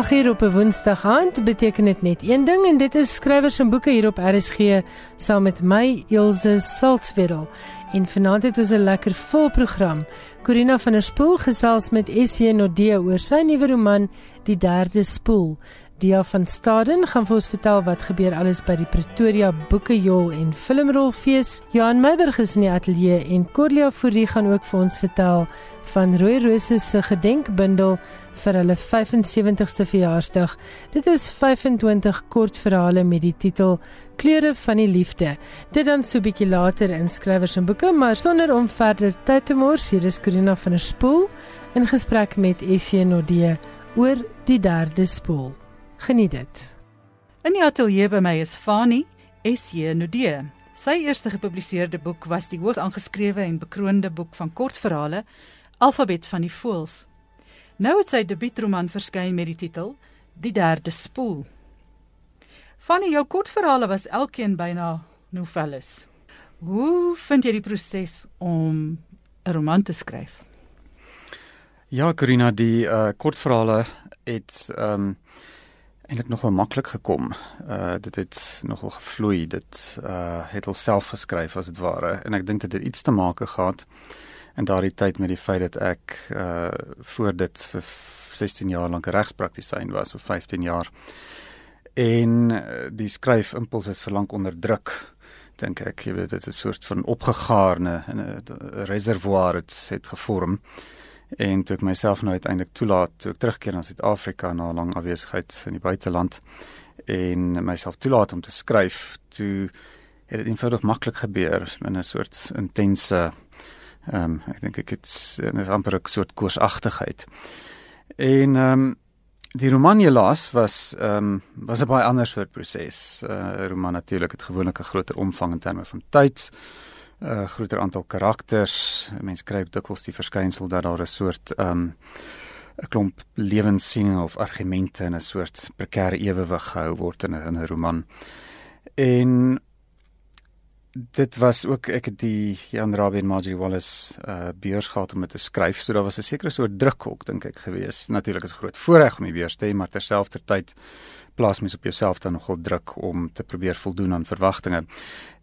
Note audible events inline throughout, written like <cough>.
Ag hier op 'n Woensdag aand beteken dit net een ding en dit is skrywers en boeke hier op RSG saam met my Elsje Salzwetel. En vanaand het ons 'n lekker vol program. Corina van der Spool gesels met Essie Nodee oor sy nuwe roman Die Derde Spoel. Dia van Staden gaan vir ons vertel wat gebeur alles by die Pretoria Boekejol en Filmrolfees. Johan Meiberg is in die ateljee en Corlia Fourie gaan ook vir ons vertel van Rooi Rose se gedenkbundel vir hulle 75ste verjaarsdag. Dit is 25 kortverhale met die titel Kleure van die Liefde. Dit dan so bietjie later in skrywers en boeke, maar sonder om verder tyd te mors, hier is Corina van der Spool in gesprek met Essie Nodee oor die derde spoel. Geniet dit. In die ateljee by my is Fani SJ Nudee. Sy eerste gepubliseerde boek was die hoogs aangeskrewe en bekroonde boek van kortverhale Alfabet van die Voëls. Nou het sy debuutroman verskyn met die titel Die Derde Spoel. Fani, jou kortverhale was elkeen byna novelles. Hoe vind jy die proses om 'n roman te skryf? Ja, Corina, die uh kortverhale het ehm um, eintlik nogal maklik gekom. Uh dit het nogal gevloei. Dit uh het alself geskryf as dit ware en ek dink dit het iets te maak gehad in daardie tyd met die feit dat ek uh voor dit vir 16 jaar lank regspraktisyn was of 15 jaar. En die skryf impuls is verlang onder druk dink ek jy weet dit is 'n soort van opgegaarne 'n reservoir het het gevorm en toe ek myself nou uiteindelik toelaat toe ek terugkeer na Suid-Afrika na 'n lang afwesigheid in die buiteland en myself toelaat om te skryf toe het dit eenvoudig maklik gebeur in 'n soort intense ehm um, ek dink ek het 'n amper 'n soort koorsagtigheid en ehm um, die roman jy las was ehm um, was 'n baie ander soort proses 'n uh, roman natuurlik het gewoonlik 'n groter omvang in terme van tyd 'n uh, groter aantal karakters. Mense kry dikwels die verskynsel dat daar 'n soort um 'n klomp lewenssiening of argumente in 'n soort prekêre ewewig gehou word in 'n in 'n roman. En dit was ook ek het die Jan Rabie en Margie Wallace uh beurs gehad om dit te skryf. So daar was 'n sekere soort druk ook dink ek gewees. Natuurlik is groot voorreg om die beurs te hê, maar terselfdertyd plaas mens op jouself dan nogal druk om te probeer voldoen aan verwagtinge.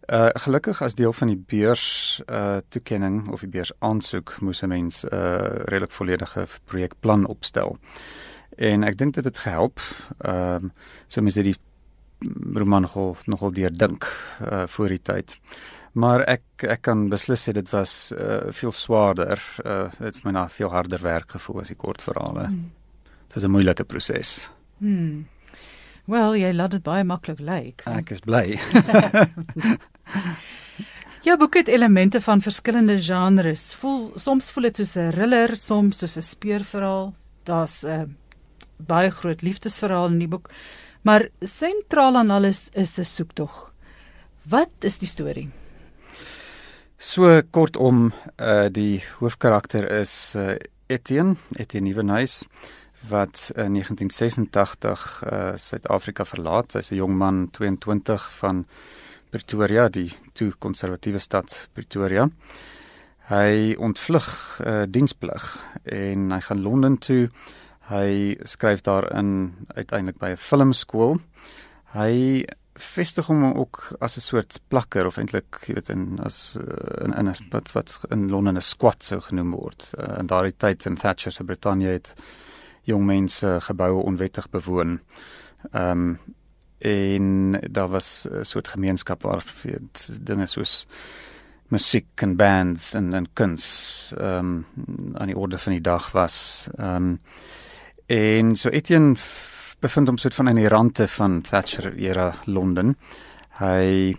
Uh gelukkig as deel van die beurs uh toekenning of die beurs aansoek moes 'n mens 'n uh, redelik volledige projekplan opstel. En ek dink dit het gehelp. Ehm um, so mense die roman nogal nogal deur dink uh voor die tyd. Maar ek ek kan beslis sê dit was uh veel swaarder. Uh dit het my na veel harder werk gevoel as die kort verhale. Hmm. Dit was 'n moeilike proses. Hmm. Wel, jy laat dit baie maklik lyk. Like. Ek is bly. <laughs> Ja, boek het elemente van verskillende genres. Voel soms voel dit soos 'n thriller, soms soos 'n speurverhaal. Daar's 'n uh, baie groot liefdesverhaal in die boek, maar sentraal aan alles is 'n soektog. Wat is die storie? So kortom, uh die hoofkarakter is uh Etienne, Etienne Nieuwenhuis wat in 1986 uh Suid-Afrika verlaat. Hy's 'n jong man, 22 van Pretoria, die toe konservatiewe stad Pretoria. Hy ontvlug uh, diensplig en hy gaan Londen toe. Hy skryf daar in uiteindelik by 'n filmskool. Hy vestig hom ook as 'n soort plakker of eintlik jy weet in as uh, in in 'n wat wat in Londen 'n squat sou genoem word. Uh, in daardie tyd in Thatcher se Brittanje het jong mense geboue onwettig bewoon. Ehm um, en daar was 'n soort gemeenskap waar dinge soos musiek en bands en en kuns ehm um, aan die orde van die dag was. Ehm um, en so Etienne bevind hom soort van aan die rande van Thatcher era Londen. Hy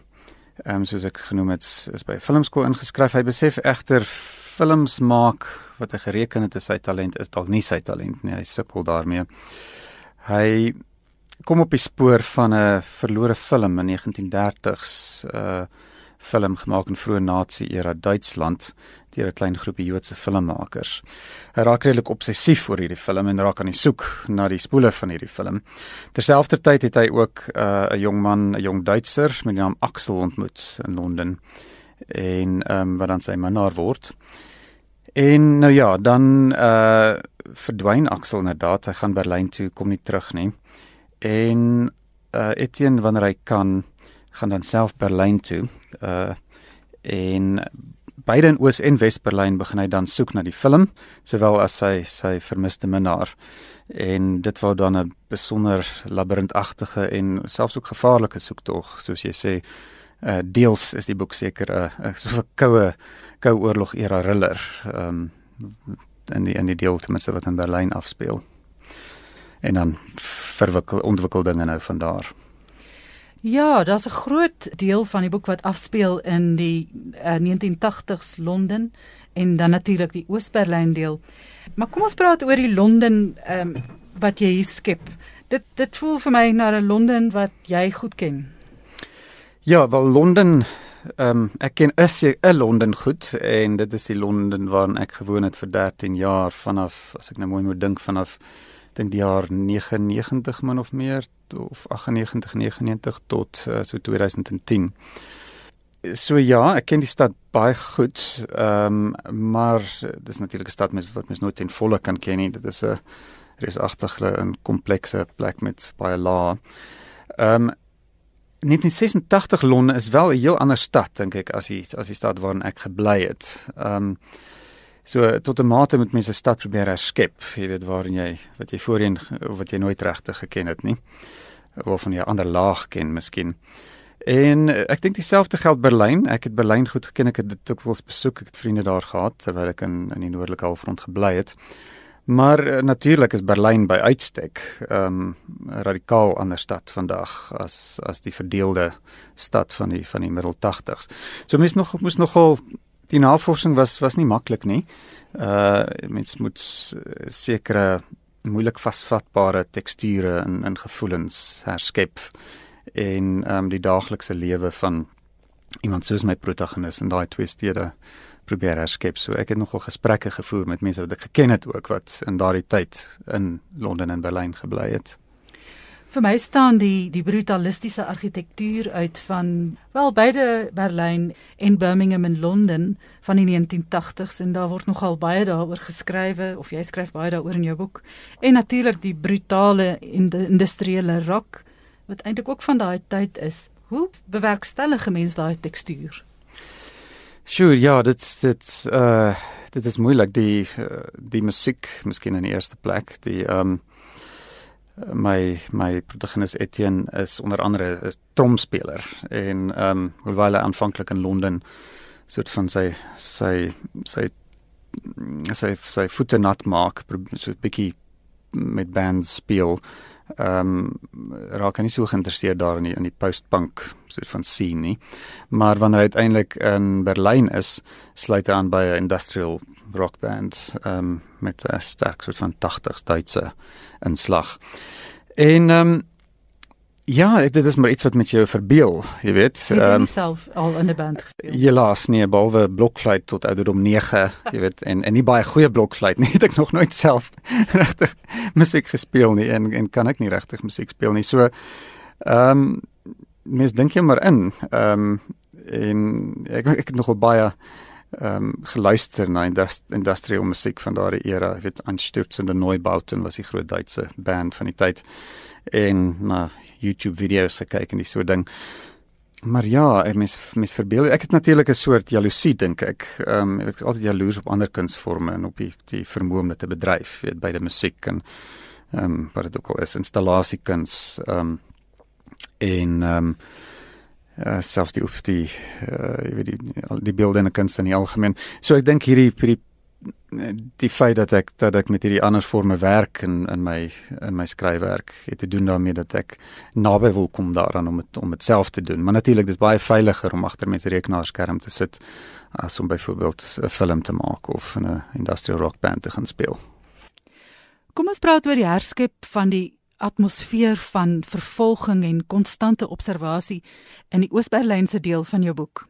ehm um, soos ek genoem het is by filmskool ingeskryf. Hy besef egter films maak wat hy gereken het as sy talent is dalk nie sy talent nie. Hy sukkel daarmee. Hy kom op die spoor van 'n verlore film in 1930s uh film gemaak in vroeë nasie-era Duitsland deur 'n klein groepie Joodse filmmakers. Hy raak redelik obsessief oor hierdie film en raak aan die soek na die spoele van hierdie film. Terselfdertyd het hy ook 'n uh, jong man, 'n jong Duitser met die naam Axel ontmoet in Londen en ehm um, wat dan sy minnaar word. En nou ja, dan uh verdwyn Axel inderdaad, hy gaan Berlyn toe, kom nie terug nie. En uh Etienne wanneer hy kan gaan dan self Berlyn toe. Uh en beide in Oos en Wes Berlyn begin hy dan soek na die film, sowel as sy sy vermiste minnaar. En dit wou dan 'n besonder labirintagtige en selfs ook gevaarlike soektog, soos jy sê. Uh deels is die boek seker 'n so 'n koue koue oorlog era thriller. Um in die in die deel ten minste wat in Berlyn afspeel. En dan verwikkel ontwikkel dinge nou van daar. Ja, daar's 'n groot deel van die boek wat afspeel in die uh, 1980s Londen en dan natuurlik die Oos-Berlyn deel. Maar kom ons praat oor die Londen ehm um, wat jy hier skep. Dit dit voel vir my na 'n Londen wat jy goed ken. Ja, wel Londen ehm um, ek ken is 'n Londen goed en dit is die Londen waarin ek gewoon het vir 13 jaar vanaf as ek nou mooi moet dink vanaf dink die jaar 99 min of meer of 98 99 tot uh, so 2010. So ja, ek ken die stad baie goed. Ehm um, maar dis natuurlik 'n stad mens wat mens nooit ten volle kan ken nie. Dit is 'n reusagtige en komplekse plek met baie lae. Ehm um, 1986 Londen is wel 'n heel ander stad dink ek as die as die stad waarin ek gebly het. Ehm um, So tot 'n mate moet mense 'n stad probeer herskep, jy weet waarin jy wat jy voorheen wat jy nooit regtig geken het nie of van 'n ander laag ken miskien. En eh, ek dink dieselfde geld Berlyn. Ek het Berlyn goed geken. Ek het dit ook wel besoek. Ek het vriende daar gehad terwyl ek in in die noordelike halfrond gebly het. Maar uh, natuurlik is Berlyn by uitstek 'n um, radikaal ander stad vandag as as die verdeelde stad van die van die middel 80s. So mense nog moes nogal die navorsing was was nie maklik nie. Uh mens moet sekere moeilik vasvatbare teksture in in gevoelens herskep en ehm um, die daaglikse lewe van iemand soos my protagonis in daai twee stede probeer herskep. So ek het nogal gesprekke gevoer met mense wat ek geken het ook wat in daardie tyd in Londen en Berlyn gebly het. Vir my staan die die brutalistiese argitektuur uit van wel beide Berlyn en Birmingham en Londen van die 1980s en daar word nogal baie daaroor geskrywe of jy skryf baie daaroor in jou boek en natuurlik die brutale industriële rock wat eintlik ook van daai tyd is. Hoe bewerkstellig 'n mens daai tekstuur? Sjoe, ja, dit dit uh dit is moeilik die uh, die musiek, miskien in die eerste plek, die ehm um, my my protagonis Etienne is onder andere 'n tromspeler en ehm um, hoewel hy aanvanklik in Londen soort van sy sy sy sy sy voete nat maak so 'n bietjie met bands speel ehm um, raak hy nie so geïnteresseerd daarin in die postpunk soort van scene nie maar wanneer hy uiteindelik in Berlyn is sluit hy aan by 'n industrial rock band ehm um, met 'n sterk soort van 80s Duitse inslag. En ehm um, ja, dit is maar iets wat met jou verbeel, jy weet. Ehm um, self al in 'n band gespeel. Ja, laas nie, behalwe blokfluit tot ouderdom 9, jy weet, en en nie baie goeie blokfluit nie. <laughs> Het ek nog nooit self <laughs> regtig musiek gespeel nie en en kan ek nie regtig musiek speel nie. So ehm um, mens dink jy maar in. Ehm um, en ek ek het nogal baie ehm um, geluister na indust industrial musiek van daardie era. Ek weet Anstürzende Neubauten was die groot Duitse band van die tyd en na YouTube video's gekyk en die so ding. Maar ja, ek mis mis verbeel. Ek het natuurlik 'n soort jaloesie dink ek. Ehm um, ek is altyd jaloers op ander kunsforme en op die die vermoë om dit te bedryf, weet by die musiek en ehm um, wat dit ook al is, installasiekuns ehm um, en ehm um, uh, selfs die op die uh, jy weet die die beeldende kuns in die algemeen. So ek dink hierdie hierdie die feit dat ek dat ek met hierdie ander forme werk in in my in my skryfwerk het te doen daarmee dat ek naby wil kom daaraan om het, om dit self te doen. Maar natuurlik dis baie veiliger om agter met 'n rekenaarskerm te sit as om byvoorbeeld 'n film te maak of 'n industrial rock band te gaan speel. Kom ons praat oor die herskep van die atmosfeer van vervolging en konstante observasie in die Oos-Berlynse deel van jou boek.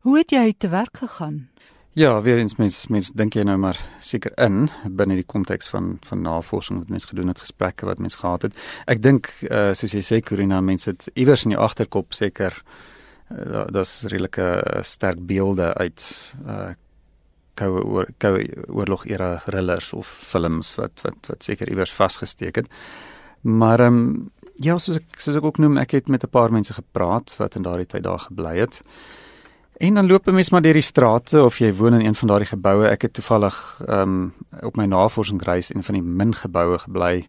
Hoe het jy te werk gegaan? Ja, weer eens mens mens dink jy nou maar seker in binne die konteks van van navorsing wat mens gedoen het, gesprekke wat mens gehad het. Ek dink uh, soos jy sê Corina, mense het iewers in die agterkop seker uh, daar's redelike uh, sterk beelde uit uh koue koue oorlog era thrillers of films wat wat wat seker iewers vasgesteek het. Maar ehm um, ja, soos ek soos ek ook noem, ek het met 'n paar mense gepraat wat in daardie tyd daar gebly het. En dan loop 'n mens maar deur die strate of jy woon in een van daardie geboue. Ek het toevallig ehm um, op my navorsingsreis in van die min geboue gebly.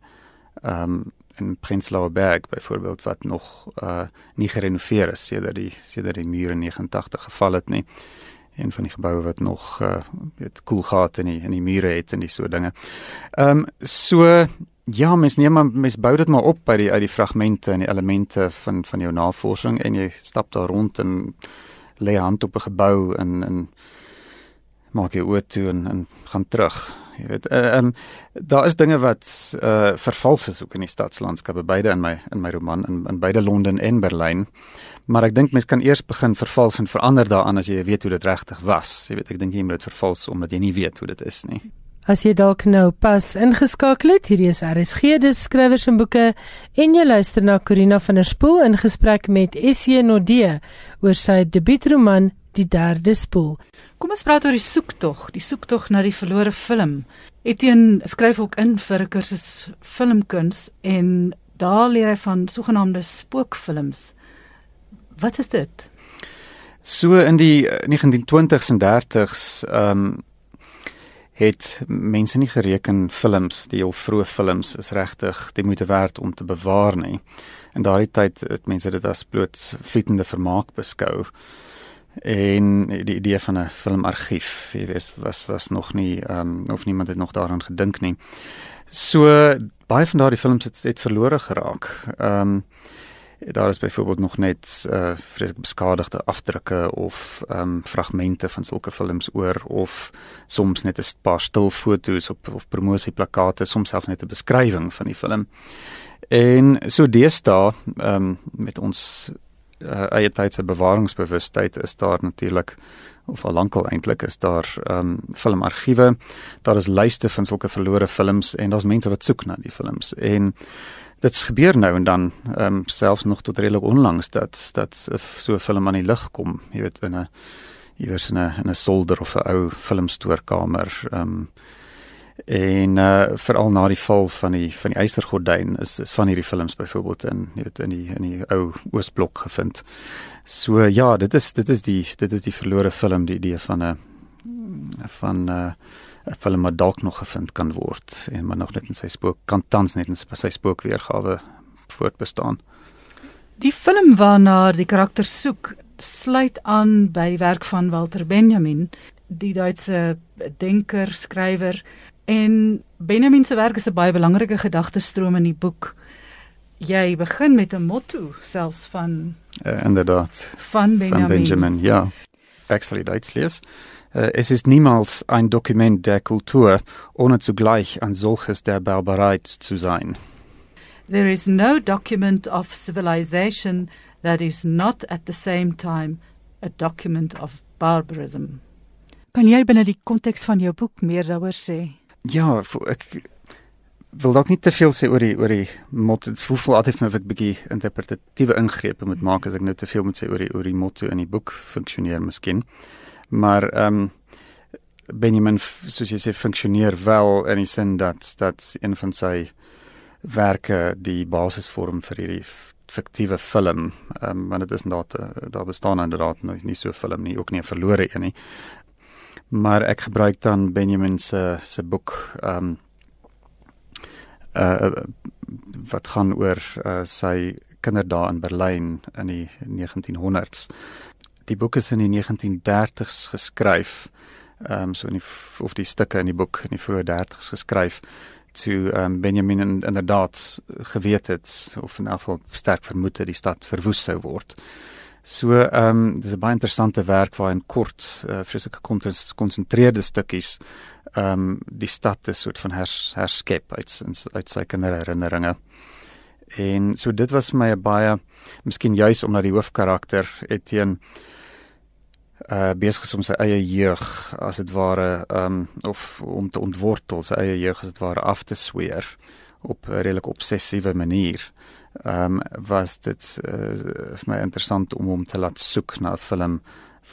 Ehm um, in Prenzlauer Berg byvoorbeeld wat nog uh nie gerenoveer is sedert die sedert die mure in 89 geval het nie. Een van die geboue wat nog uh weet koelgate in die in die mure het en die so dinge. Ehm um, so ja, mens neem maar mens bou dit maar op by die uit die fragmente en die elemente van van jou navorsing en jy stap daar rond en lê hand op 'n gebou en en maak jy oë toe en en gaan terug jy weet. Ehm uh, um, daar is dinge wat uh vervals is ook in die stadslandskappe beide in my in my roman in in beide Londen en Berlyn. Maar ek dink mens kan eers begin vervals en verander daaraan as jy weet hoe dit regtig was. Jy weet ek dink jy moet dit vervals omdat jy nie weet hoe dit is nie As jy dalk nou pas ingeskakel het, hierdie is RSG dis skrywers en boeke en jy luister na Corina van der Spool in gesprek met SC Nodee oor sy debuutroman Die derde spoel. Kom ons praat oor die soektog, die soektog na die verlore film. Etienne skryf ook in vir 'n kursus filmkuns en daar leer hy van sogenaamde spookfilms. Wat is dit? So in die 1920s en 30s ehm um, het mense nie gereken films, die heel vroeë films is regtig die moeite werd om te bewaar nie. In daardie tyd het mense dit as bloot vlietende vermaak beskou. En die idee van 'n filmargief jy weet was was nog nie ehm um, of niemand het nog daaraan gedink nie. So baie van daardie films het, het verlore geraak. Ehm um, daar is byvoorbeeld nog net uh vreeslik beskadigde afdrukke of ehm um, fragmente van sulke films oor of soms net 'n paar stil foto's op of promosieplakate soms selfs net 'n beskrywing van die film en so deesdae ehm um, met ons uh, eie tyd se bewaringsbewustheid is daar natuurlik of al lankal eintlik is daar ehm um, filmargiewe. Daar is lyste van sulke verlore films en daar's mense wat soek na die films. En dit's gebeur nou en dan ehm um, selfs nog tot redelik onlangs dat dat so 'n film aan die lig kom, jy weet in 'n iewers in 'n in 'n solder of 'n ou filmstoorkamer ehm um, en uh veral na die val van die van die eistergordyn is is van hierdie films byvoorbeeld in weet in die in die ou oosblok gevind. So ja, dit is dit is die dit is die verlore film die idee van 'n van 'n uh, 'n film wat dalk nog gevind kan word en maar nog net in sy spook kan tans net in sy spookweergawe voortbestaan. Die film waarna die karakter soek sluit aan by die werk van Walter Benjamin, die Duitse denker, skrywer En Benjamin se werk is 'n baie belangrike gedagtestroom in die boek. Jy begin met 'n motto selfs van uh, inderdaad van Benjamin. Van Benjamin, ja. Actually Duits lees. Uh, es ist niemals ein Dokument der Kultur, ohne zugleich ein solches der Barbarkeit zu sein. There is no document of civilization that is not at the same time a document of barbarism. Kan jy binne die konteks van jou boek meer daaroor sê? Ja, ek wil dalk nie te veel sê oor die oor die motto. Dit voel vir altyd vir my of ek bietjie interpretatiewe ingrepe moet maak as ek nou te veel moet sê oor die oor die motto in die boek funksioneer miskien. Maar ehm um, Benjamin soos jy sê funksioneer wel in die sin dat dat een van sy werke die basis vorm vir hierdie fiktiewe film. Ehm um, want dit is inderdaad daar bestaan inderdaad nou nie so 'n film nie, ook nie 'n verlore een nie maar ek gebruik dan Benjamin se se boek ehm um, uh wat gaan oor uh, sy kinderdae in Berlyn in die 1900s. Die boek is in die 1930s geskryf. Ehm um, so in die of die stukke in die boek in die vroeë 30s geskryf toe ehm um, Benjamin in, inderdaad geweet het of in elk geval sterk vermoed het die stad verwoes sou word. So ehm um, dis 'n baie interessante werk waar in kort uh, vreeslike gekonsentreerde stukkies ehm um, die stad 'n soort van hers, herskep uit uit sy kinderherinneringe. En so dit was my 'n baie miskien juis omdat die hoofkarakter Etienne uh besig is om sy eie jeug as dit ware um, of om te ontwortel sy eie jeug as dit ware af te sweer op 'n redelik obsessiewe manier. Um, was dit uh, vir my interessant om hom te laat soek na 'n film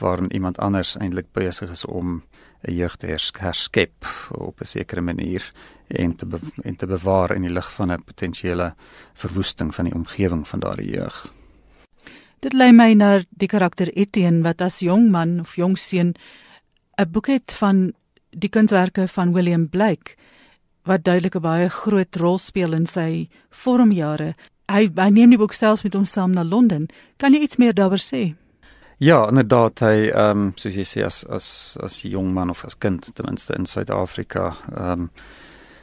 waarin iemand anders eintlik besig is om 'n jeug te herskep op 'n sekere manier en te en te bewaar in die lig van 'n potensiële verwoesting van die omgewing van daardie jeug. Dit lei my na die karakter Etienne wat as jong man of jong seun 'n boek het van die kunswerke van William Blake wat duidelik 'n baie groot rol speel in sy vormjare. Hy hy neem die boek selfs met hom saam na Londen. Kan jy iets meer daaroor sê? Ja, inderdaad hy ehm um, soos jy sê as as as jong man of as kind ten minste in Suid-Afrika ehm um,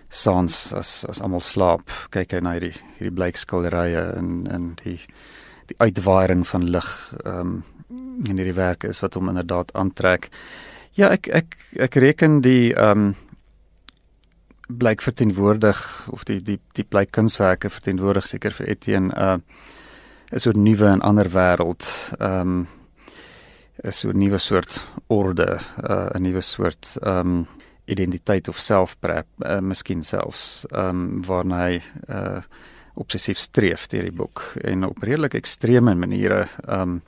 saans as as almal slaap, kyk hy na hierdie hierdie bleikskilderye en en die die uitwaaiing van lig ehm um, in hierdie werke is wat hom inderdaad aantrek. Ja, ek ek ek reken die ehm um, blyk verteenwoordig of die die die blyk kunswerke verteenwoordig seker vir Etienne 'n uh, 'n soort nuwe en ander wêreld. Ehm um, 'n soort nuwe soort orde, uh, 'n nuwe soort ehm um, identiteit of selfprep, uh, miskien selfs ehm um, waarna hy uh obsessief streef deur die boek en op redelik ekstreme maniere ehm um,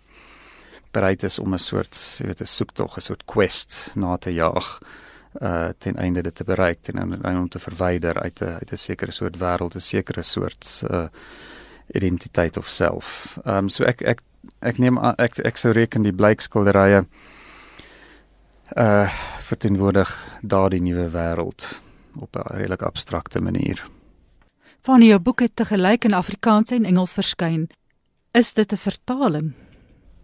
bereid is om 'n soort, jy weet, 'n soektog, 'n soort quest na te jaag uh ten einde dit te bereik en en om te verwyder uit 'n uit 'n sekere soort wêreld, 'n sekere soort uh identiteit of self. Ehm um, so ek ek ek neem ek ek sou reken die blykskilderye uh verteenwoordig daardie nuwe wêreld op 'n redelik abstrakte manier. Van jou boeke te gelyk in Afrikaans en Engels verskyn, is dit 'n vertaling?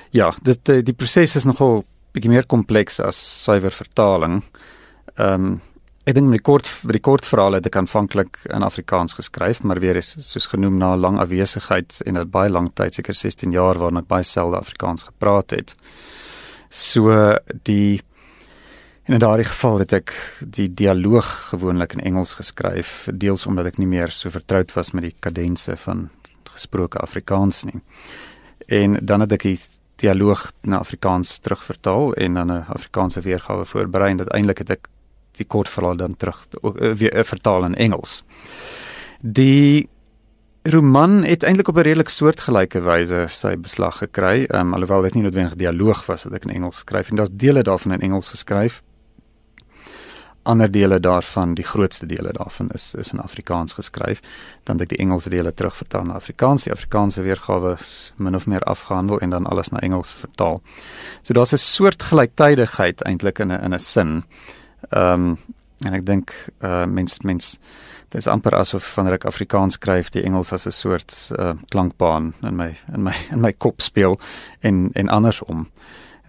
Ja, dit die, die proses is nogal bietjie meer kompleks as suiwer vertaling. Ehm um, ek dink met die kort met die kortverhale het ek aanvanklik in Afrikaans geskryf, maar weer is soos genoem na 'n lang afwesigheid en 'n baie lang tyd, seker 16 jaar waarna ek baie selde Afrikaans gepraat het. So die En in daardie geval het ek die dialoog gewoonlik in Engels geskryf, deels omdat ek nie meer so vertroud was met die kadense van gesproke Afrikaans nie. En dan het ek die dialoog na Afrikaans terugvertaal en dan 'n Afrikaanse weergawe voorberei en uiteindelik het ek die kort verhaal dan terug eh, weer uh, vertaal in Engels. Die roman het eintlik op 'n redelik soortgelyke wyse sy beslag gekry, um, alhoewel dit nie noodwendig dialoog was wat ek in Engels skryf en daar's dele daarvan in Engels geskryf ander dele daarvan, die grootste dele daarvan is is in Afrikaans geskryf. Dan het ek die Engelse dele terugvertaal na Afrikaans. Die Afrikaanse weergawe min of meer afgehandel en dan alles na Engels vertaal. So daar's 'n soort gelyktydigheid eintlik in 'n in 'n sin. Ehm um, en ek dink uh mens mens dit is amper asof wanneer ek Afrikaans skryf, die Engels as 'n soort uh klankbaan in my in my in my kop speel en en andersom.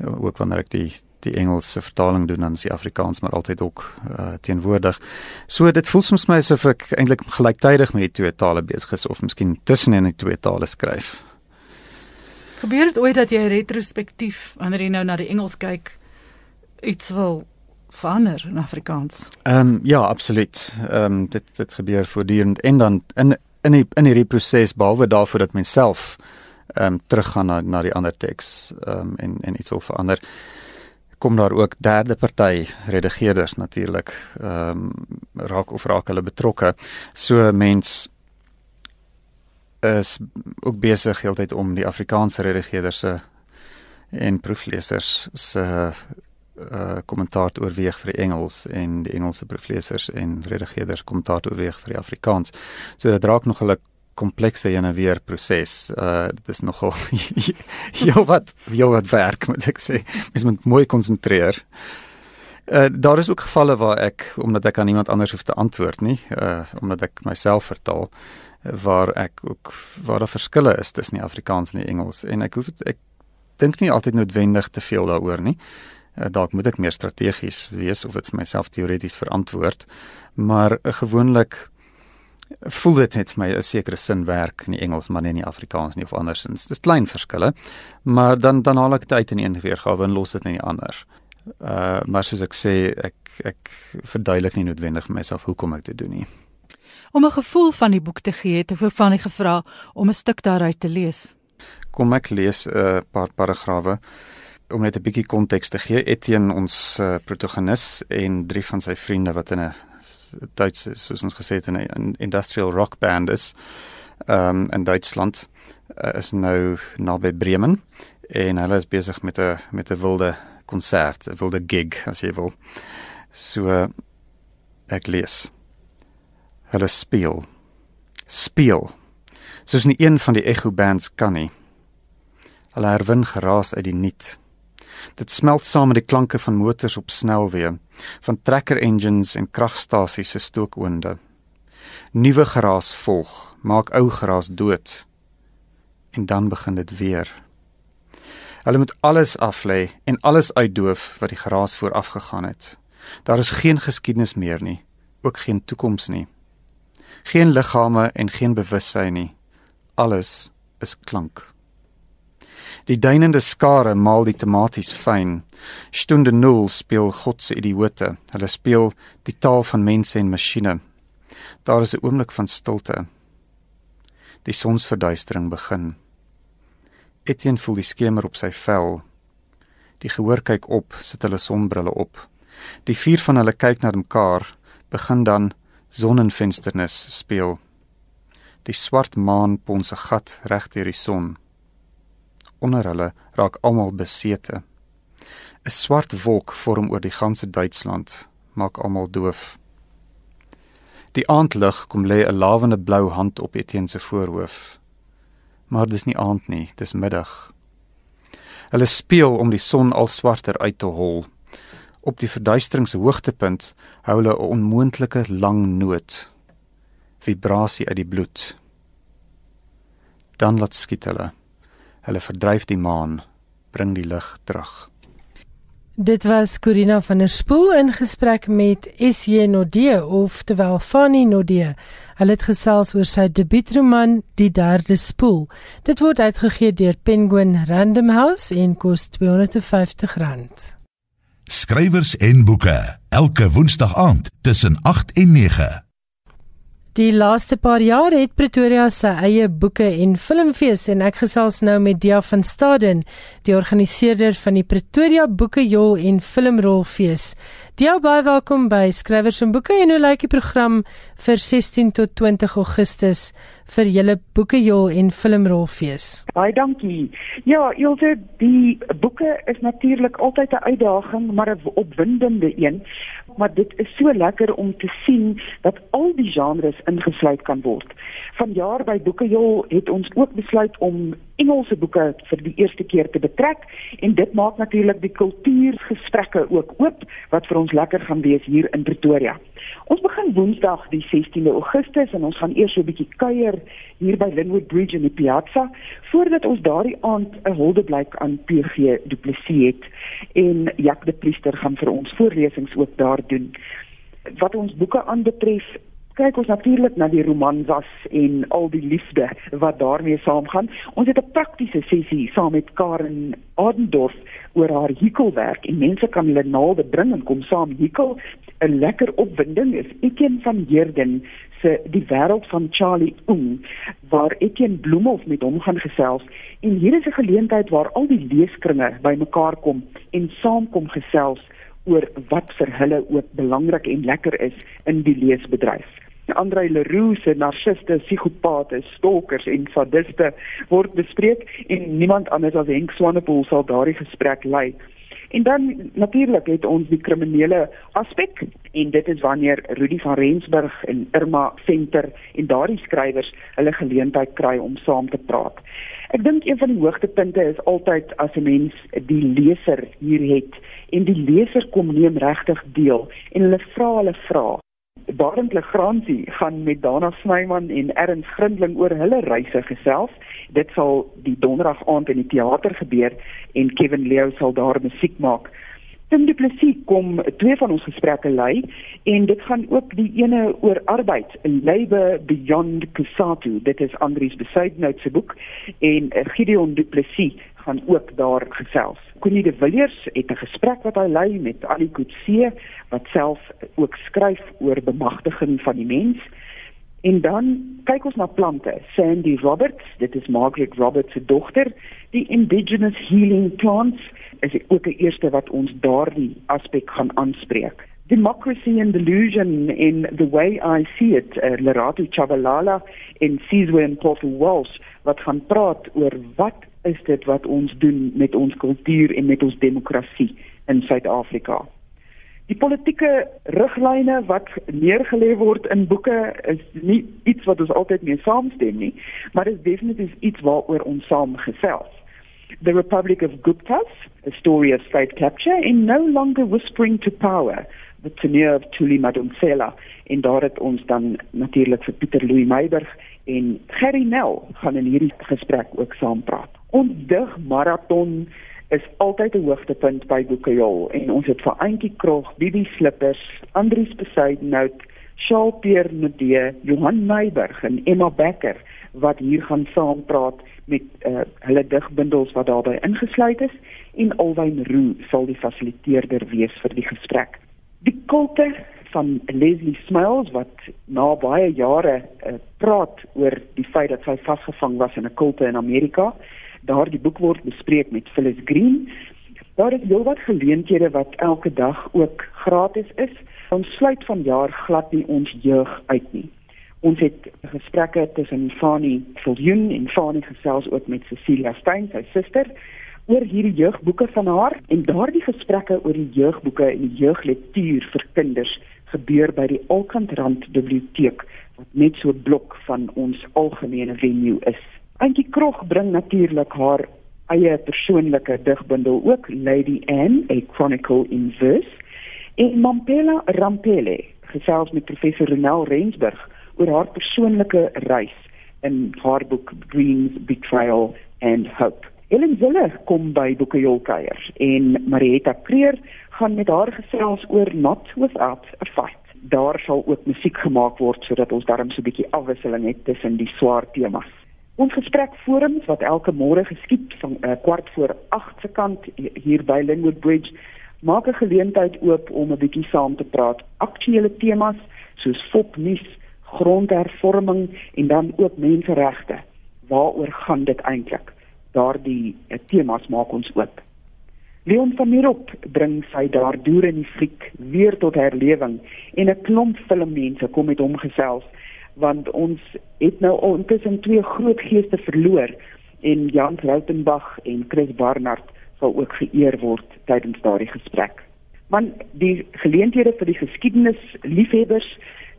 Ook wanneer ek die die Engelse vertaling doen dan is die Afrikaans maar altyd ook uh, teenwoordig. So dit voel soms my asof ek eintlik gelyktydig met die twee tale besig is of miskien tussenin die twee tale skryf. Gebeur dit ooit dat jy retrospektief wanneer jy nou na die Engels kyk iets wil verander in Afrikaans? Ehm um, ja, absoluut. Ehm um, dit dit gebeur voortdurend en dan in in die in hierdie proses behalwe daarvoor dat mens self ehm um, teruggaan na na die ander teks ehm um, en en iets wil verander kom daar ook derde party redigeerders natuurlik ehm um, raak of raak hulle betrokke. So mens is ook besig heeltyd om die Afrikaanse redigeerders se en proefleesers se uh kommentaar te oorweeg vir die Engels en die Engelse proefleesers en redigeerders kommentaar te oorweeg vir die Afrikaans. So dit raak nog 'n komplekse en 'n weer proses. Uh dit is nogal <laughs> heel wat heel wat werk moet ek sê. Mens moet mooi konsentreer. Uh daar is ook gevalle waar ek omdat ek aan iemand anders hoef te antwoord nie, uh omdat ek myself vertaal waar ek ook waar daar verskille is tussen die Afrikaans en die Engels en ek hoef het, ek dink nie altyd noodwendig te veel daaroor nie. Uh, dalk moet ek meer strategies wees of dit vir myself teoreties verantwoord, maar uh, gewoonlik voel dit net vir my 'n sekere sin werk in die Engels maar nie in die Afrikaans nie of andersins. Dis klein verskille, maar dan dan haal ek dit uit in een weergawe en los dit in die ander. Uh maar soos ek sê, ek ek verduidelik nie noodwendig vir myself hoekom ek dit doen nie. Om 'n gevoel van die boek te gee, het ek van die gevra om 'n stuk daaruit te lees. Kom ek lees 'n uh, paar paragrawe om net 'n bietjie konteks te gee. Etienne ons uh, protagonis en drie van sy vriende wat in 'n Duits soos ons gesê het in 'n industrial rock band is um in Duitsland uh, is nou naby Bremen en hulle is besig met 'n met 'n wilde konsert, 'n wilde gig as jy wil. So ek lees. Hulle speel. Speel. Soos nie een van die Echo bands kan nie. Hulle herwin geraas uit die niet. Dit smelt saam met die klanke van motors op snelweë, van trekker engines en kragstasies se stookoonde. Nuwe geraas volg, maak ou geraas dood. En dan begin dit weer. Hulle moet alles aflê en alles uitdoof wat die geraas vooraf gegaan het. Daar is geen geskiedenis meer nie, ook geen toekoms nie. Geen liggame en geen bewussyn nie. Alles is klank. Die duinende skare maal die tematies fyn. Stunde nul speel God se idioote. Hulle speel die taal van mense en masjiene. Daar is 'n oomblik van stilte. Die sonsverduistering begin. Etienne voel die skemer op sy vel. Die gehoor kyk op, sit hulle sonbrille op. Die vier van hulle kyk na mekaar, begin dan sonnenvensternis speel. Die swart maan pons 'n gat reg deur die son onder hulle raak almal besete. 'n Swart wolk vorm oor die ganse Duitsland, maak almal doof. Die aandlig kom lê 'n lawende blou hand op Etienne se voorhoof. Maar dis nie aand nie, dis middag. Hulle speel om die son al swarter uit te hol. Op die verduistering se hoogtepunt hou hulle 'n onmoontlike lang noot. Vibrasie uit die bloed. Dan laat skiet hulle. Hulle verdryf die maan, bring die lig terug. Dit was Corina van der Spool in gesprek met SJ Nodee of terwyl Fanny Nodee. Hulle het gesels oor sy debuutroman Die Derde Spoel. Dit word uitgegee deur Penguin Random House en kos R250. Skrywers en boeke elke woensdag aand tussen 8 en 9. Die laaste paar jaar het Pretoria sy eie boeke en filmfees en ek gesels nou met Dia van Staden, die organiseerder van die Pretoria Boekejol en Filmrolfees. Dia, baie welkom by Skrywers en Boeke en hoe lyk die program vir 16 tot 20 Augustus vir julle Boekejol en Filmrolfees? Baie dankie. Ja, Ilse, die boeke is natuurlik altyd 'n uitdaging, maar 'n opwindende een maar dit is so lekker om te sien dat al die genres ingesluit kan word. Vanjaar by Boekejol het ons ook besluit om Engelse boeke vir die eerste keer te betrek en dit maak natuurlik die kultuurgesprekke ook oop wat vir ons lekker gaan wees hier in Pretoria. Ons begin Woensdag die 16de Augustus en ons gaan eers so 'n bietjie kuier hier by Linwood Bridge in die Piazza voordat ons daardie aand 'n huldeblyk aan PG Du Plessis het en Jack de Priester gaan vir ons voorlesings ook daar doen. Wat ons boeke aanbetref, kyk ons natuurlik na die romansas en al die liefde wat daarmee saamgaan. Ons het 'n praktiese sessie saam met Karen Adendorf oor haar hekelwerk en mense kan hulle naalde bring en kom saam hekel. 'n Lekker opwinding is Etienne van Heerden se Die wêreld van Charlie Oom waar Etienne Bloemhof met hom gaan gesels en hier is 'n geleentheid waar al die leeskringe bymekaar kom en saamkom gesels oor wat vir hulle ook belangrik en lekker is in die leesbedryf. Andre Leroux se narciste, psigopate, stalkers en sadiste word bespreek en niemand anders as Henk Swanepoel sal daardie gesprek lei. En dan natuurlik het ons die kriminele aspek en dit is wanneer Rudy van Rensburg en Irma Venter en daardie skrywers hulle geleentheid kry om saam te praat. Ek dink een van die hoogtepunte is altyd as 'n mens die leser hier het en die leser kom neem regtig deel en hulle vra hulle vra Barend Legrandsie gaan met Dana Snyman en Erns Grindling oor hulle reise gesels. Dit sal die donderdag aand in die teater gebeur en Kevin Leo sal daar musiek maak. Tim Du Plessis kom twee van ons gesprekke lei en dit gaan ook die ene oor arbeid, Labour Beyond Kusatu. Dit is Andries Besuidnout se boek en Gideon Du Plessis gaan ook daar gesels. Connie de Villiers het 'n gesprek wat hy lei met Ali Kutse wat self ook skryf oor bemagtiging van die mens. En dan kyk ons na plante. Sandy Roberts, dit is Margaret Roberts se dogter, die indigenous healing plants is ook 'n eerste wat ons daardie aspek gaan aanspreek. Democracy and Delusion in the way I see it, uh, Lerato Chabalala en Sizwe Paul Walsh wat gaan praat oor wat is dit wat ons doen met ons kultuur en met ons demokrasie in Suid-Afrika. Die politieke riglyne wat neergelê word in boeke is nie iets wat ons altyd mee saamstem nie, maar is definitief iets waaroor ons saam gesels. The Republic of Guptas, a story of state capture and no longer whispering to power, the tenure of Tuli Madonsela en daar het ons dan natuurlik vir Pieter Louw Meiberg en Gerry Nel gaan in hierdie gesprek ook saam praat. Ons dig marathon is altyd 'n hoogtepunt by Boekejol en ons het vir Auntie Krog, Bibi Slippers, Andrius Besuidenhout, Shaal Peer Nudee, Johan Meiberg en Emma Becker wat hier gaan saam praat met uh, hulle digbundels wat daarbey ingesluit is en Alwyn Roo sal die fasiliteerder wees vir die gesprek. Die kulte van Leslie Smiles wat na baie jare uh, praat oor die feit dat sy vasgevang was in 'n kulte in Amerika. Daardie boek word bespreek met Phyllis Green. Daar is heelwat geleenthede wat elke dag ook gratis is. Ons sluit vanjaar glad nie ons jeug uit nie. Ons het gesprekke tussen Fani Viljoen en Fani gesels ook met Cecilia Stein, sy suster oor hierdie jeugboeke van haar en daardie gesprekke oor die jeugboeke en die jeuglektuur vir kinders gebeur by die Alkantrand biblioteek wat net so 'n blok van ons algemene venue is. Antjie Krog bring natuurlik haar eie persoonlike digbundel ook Lady Anne a Chronicle in Verse en Mampela Rampele gesels met professor Renel Rensburg oor haar persoonlike reis in haar boek Dreams Betrayal and Hope. Ellen Zille kom by Boekejol kuier en Marietta Kreer gaan met haar gesels oor Not Without a Fight. Daar sal ook musiek gemaak word sodat ons darm so 'n bietjie afwisseling het tussen die swaar temas. Ons gesprek forums wat elke môre geskied van uh, kwart voor 8 se kant hier by Linwood Bridge maak 'n geleentheid oop om 'n bietjie saam te praat. Aktuele temas soos fopnuus, grondhervorming en dan ook menseregte. Waaroor gaan dit eintlik? Daardie uh, temas maak ons oop. Leon van Mirop bring sy daar deur in die fliek weer tot herlewing en 'n klomp filmmense kom met hom gesels want ons het nou intussen twee groot geeste verloor en Jan Rautenbach en Chris Barnard sal ook geëer word tydens daardie gesprek. Want die geleenthede vir die geskiedenis liefhebbers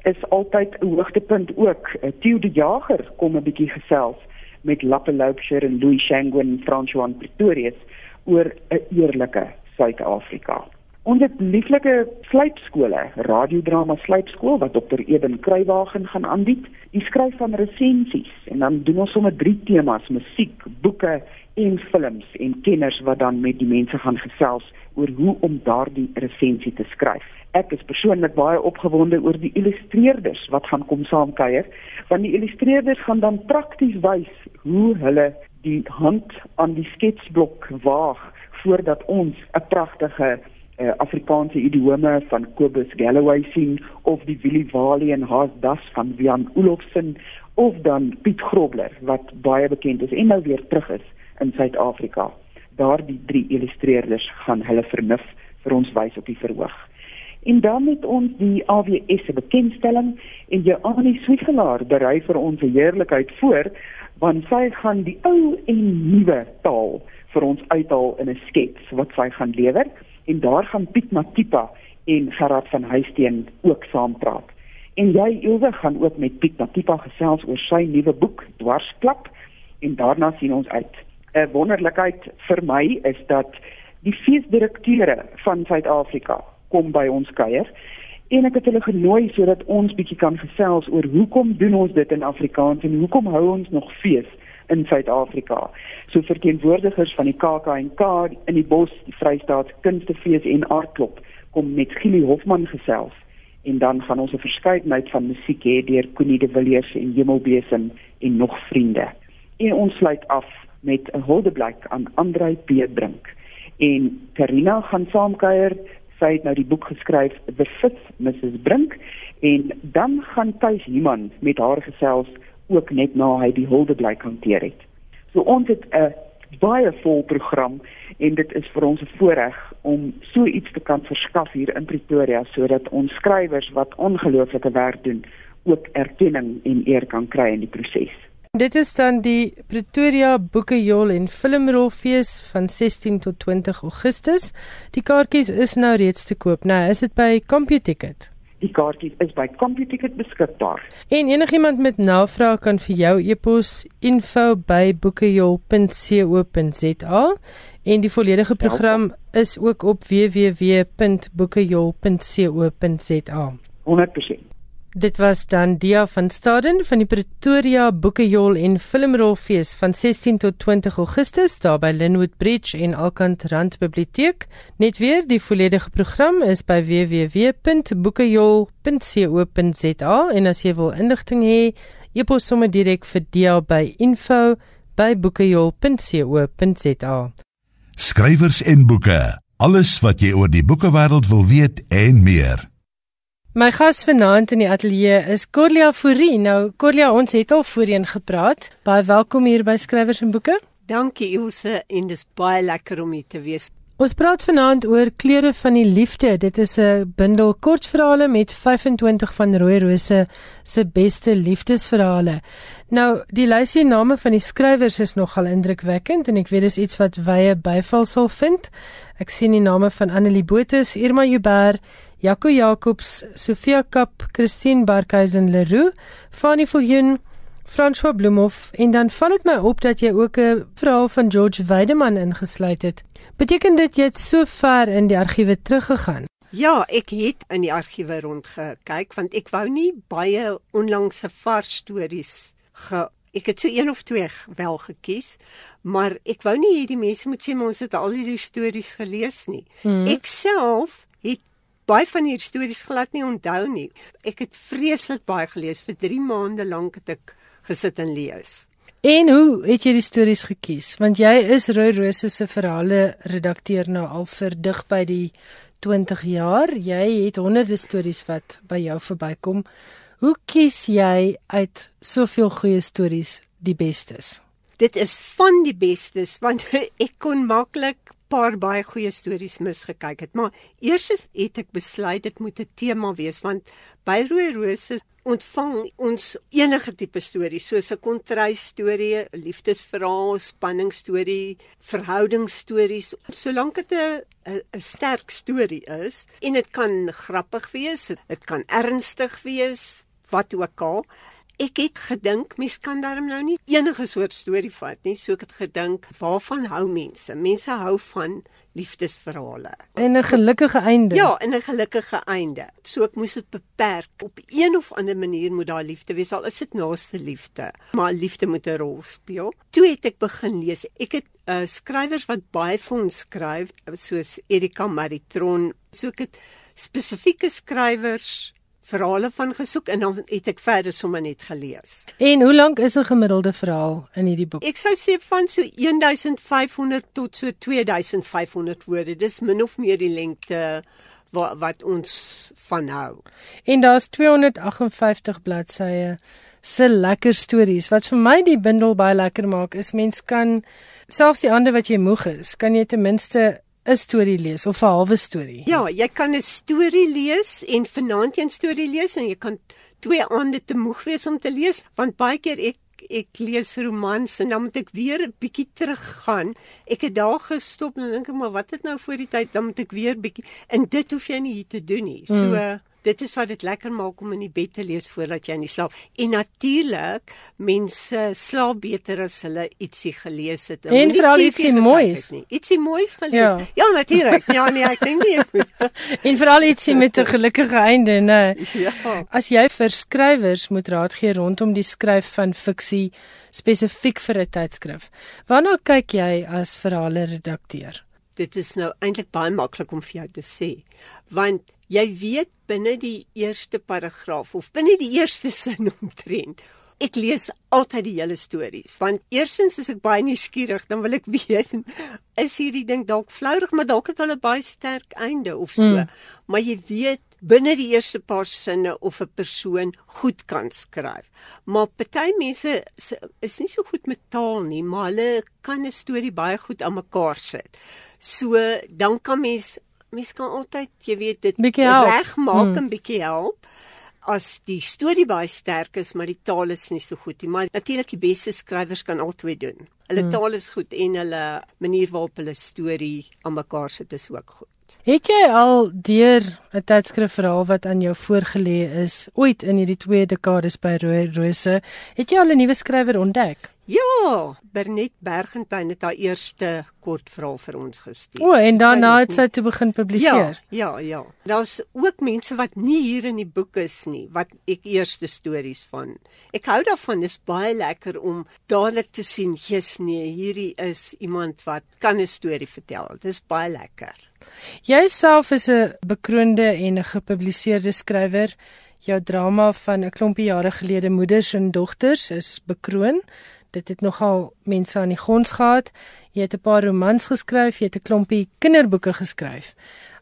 is altyd 'n hoogtepunt ook. Theo de Jager kom 'n bietjie gesels met Lappe Loubser en Louis Shangwen François Pretorius oor 'n eerlike Suid-Afrika. Ons het lieflike sluipskole, radiodrama sluipskool wat Dr. Eben Kruiwagen gaan aanbied. Die skryf van resensies en dan doen ons sommer drie temas: musiek, boeke en films en kenners wat dan met die mense gaan gesels oor hoe om daardie resensie te skryf. Ek is persoonlik baie opgewonde oor die illustreerders wat gaan kom saamkuier, want die illustreerders gaan dan prakties wys hoe hulle die hand aan die sketsblok waag voordat ons 'n pragtige uh, Afrikaanse idiome van Kobus Galloway sien of die Willie Wally en Haas Das van Jan Olofsen of dan Piet Grobler wat baie bekend is en nou weer terug is in Suid-Afrika. Daardie drie illustreerders gaan hulle vernuf vir ons wys op die verhoog. En dan met ons die AWS se bekendstelling en Joanie Swiegelaar berei vir ons heerlikheid voor want sy gaan die ou en nuwe taal vir ons uithaal in 'n skets wat sy gaan lewer en daar gaan Piet Matipa en Gerard van Huisteen ook saampraat. En jy Ilse gaan ook met Piet Matipa gesels oor sy nuwe boek Dwarsklap en daarna sien ons uit. 'n Wonderlikheid vir my is dat die feesdirekteure van Suid-Afrika kom by ons kuier en ek het hulle genooi sodat ons bietjie kan gesels oor hoekom doen ons dit in Afrikaans en hoekom hou ons nog fees in Suid-Afrika. So verteenwoordigers van die KAK&K in die Bos, die Vrystaat Kunstefees en Aardklop kom met Gili Hofman gesels en dan gaan ons 'n verskeidenheid van musiek hê deur Connie de Villiers en Hemelbesem en nog vriende. En ons sluit af met 'n huldeblyk aan Andrei Peerbrink en Karina gaan saamkuier sy het nou die boek geskryf The Fifth Mrs Brink en dan gaan Tuis Human met haar gesels ook net na hy die huldeblyk hanteer het. So ons het 'n baie vol program en dit is vir ons 'n voorreg om so iets te kan verskaf hier in Pretoria sodat ons skrywers wat ongelooflike werk doen ook erkenning en eer kan kry in die proses. Dit is dan die Pretoria Boekejol en Filmrolfees van 16 tot 20 Augustus. Die kaartjies is nou reeds te koop. Nou, is dit by CompuTicket? Die kaartjies is by CompuTicket beskikbaar. En enigiemand met navrae kan vir jou e-pos info@boekejol.co.za en die volledige program is ook op www.boekejol.co.za. 100%. Dit was dan Dia van Staden van die Pretoria Boekejol en Filmrolfees van 16 tot 20 Augustus daar by Linwood Bridge en Alkant Rand Biblioteek. Net weer, die volledige program is by www.boekejol.co.za en as jy wil inligting hê, e-pos sommer direk vir Dia by info@boekejol.co.za. Skrywers en boeke. Alles wat jy oor die boekewêreld wil weet en meer. My gas vanaand in die ateljee is Corlia Fourie. Nou Corlia, ons het al voorheen gepraat. Baie welkom hier by Skrywers en Boeke. Dankie Ilse en dis baie lekker om hier te wees. Ons praat vanaand oor Kleure van die Liefde. Dit is 'n bundel kortverhale met 25 van Rooi Rose se beste liefdesverhale. Nou, die lysie name van die skrywers is nogal indrukwekkend en ek weet dis iets wat wye byval sal vind. Ek sien die name van Annelie Botha, Irma Joubert, Jaco Jacobs, Sofia Kap, Christine Barkhuizen Leroux, Fanny Viljoen, François Bloemhof en dan val dit my op dat jy ook 'n verhaal van George Weideman ingesluit het. Beteken dit jy het so ver in die argiewe teruggegaan? Ja, ek het in die argiewe rondgekyk want ek wou nie baie onlangse vars stories ge ek het so een of twee wel gekies, maar ek wou nie hierdie mense moet sê maar ons het al hierdie stories gelees nie. Hmm. Ek self het baie van hierdie stories glad nie onthou nie. Ek het vreeslik baie gelees vir 3 maande lank het ek gesit en lees. En hoe het jy die stories gekies? Want jy is Rooi Rose se verhale redakteur nou al vir dig by die 20 jaar. Jy het honderde stories wat by jou verbykom. Hoe kies jy uit soveel goeie stories die bestes? Dit is van die bestes want <laughs> ek kon maklik paar baie goeie stories misgekyk het, maar eers het ek besluit dit moet 'n tema wees want by Rooi Rose ontvang ons enige tipe storie soos 'n kontrasstorie, 'n liefdesverhaal, spanningsstorie, verhoudingsstories, solank dit 'n sterk storie is en dit kan grappig wees, dit kan ernstig wees, wat ook al. Ek het gedink mens kan darm nou nie enige soort storie vat nie, so ek het gedink waarvan hou mense? Mense hou van liefdesverhale. En 'n gelukkige einde. Ja, en 'n gelukkige einde. So ek moes dit beperk. Op een of ander manier moet daar liefde wees, al is dit naaste liefde, maar liefde moet 'n rol speel. Toe het ek begin lees. Ek het uh, skrywers wat baie vir ons skryf, soos Erika Maritron, so ek het spesifieke skrywers verhale van gesoek en dan het ek verder sommer net gelees. En hoe lank is 'n gemiddelde verhaal in hierdie boek? Ek sou sê van so 1500 tot so 2500 woorde. Dis min of meer die lengte wat wat ons van hou. En daar's 258 bladsye se lekker stories. Wat vir my die bundel baie lekker maak is mens kan selfs die ander wat jy moeg is, kan jy ten minste 'n storie lees of 'n halwe storie. Ja, jy kan 'n storie lees en vanaand 'n storie lees en jy kan twee aande te moeg wees om te lees want baie keer ek ek lees romans en dan moet ek weer 'n bietjie teruggaan. Ek het daar gestop en dink ek maar wat het nou voor die tyd dan moet ek weer bietjie en dit hoef jy nie hier te doen nie. So mm dit is wat dit lekker maak om in die bed te lees voordat jy in die slaap. En natuurlik, mense slaap beter as hulle ietsie gelees het. En veral ietsie moois. Ietsie moois gelees. Ja, ja natuurlik. Ja nee, ek dink nie. <laughs> en veral ietsie met 'n gelukkige einde, né? Ja. As jy vir skrywers moet raad gee rondom die skryf van fiksie spesifiek vir 'n tydskrif. Waarna kyk jy as verhale redakteur? Dit is nou eintlik baie maklik om vir jou te sê, want jy weet binne die eerste paragraaf of binne die eerste sin omtrent. Ek lees altyd die hele stories want eerstens is ek baie nuuskierig, dan wil ek <laughs> weet is hierdie ding dalk vlourig, maar dalk het hulle baie sterk einde of so. Mm. Maar jy weet binne die eerste paar sinne of 'n persoon goed kan skryf. Maar party mense is nie so goed met taal nie, maar hulle kan 'n storie baie goed aan mekaar sit. So dan kan mens mens kan altyd, jy weet, dit regmaak hmm. en bietjie help. as die storie baie sterk is, maar die taal is nie so goed nie. Maar natuurlik die beste skrywers kan albei doen. Hulle hmm. taal is goed en hulle manier waarop hulle storie aan mekaar sit is ook goed. Het jy al deur 'n tydskrif verhaal wat aan jou voorgelê is ooit in hierdie twee dekades by Rooi Rose, het jy al 'n nuwe skrywer ontdek? Ja, Bernet Bergentyn het haar eerste kortverhaal vir ons gestuur. O, en daarna het sy toe begin publiseer. Ja, ja, ja. Daar's ook mense wat nie hier in die boek is nie, wat ek eerste stories van. Ek hou daarvan, dis baie lekker om dadelik te sien, jy's nee, hierdie is iemand wat kan 'n storie vertel. Dis baie lekker. Jy self is 'n bekroonde en 'n gepubliseerde skrywer. Jou drama van 'n klompie jare gelede Moeders en Dogters is bekroon dit het nogal mense aan die gons gehad. Jy het 'n paar romans geskryf, jy het 'n klompie kinderboeke geskryf.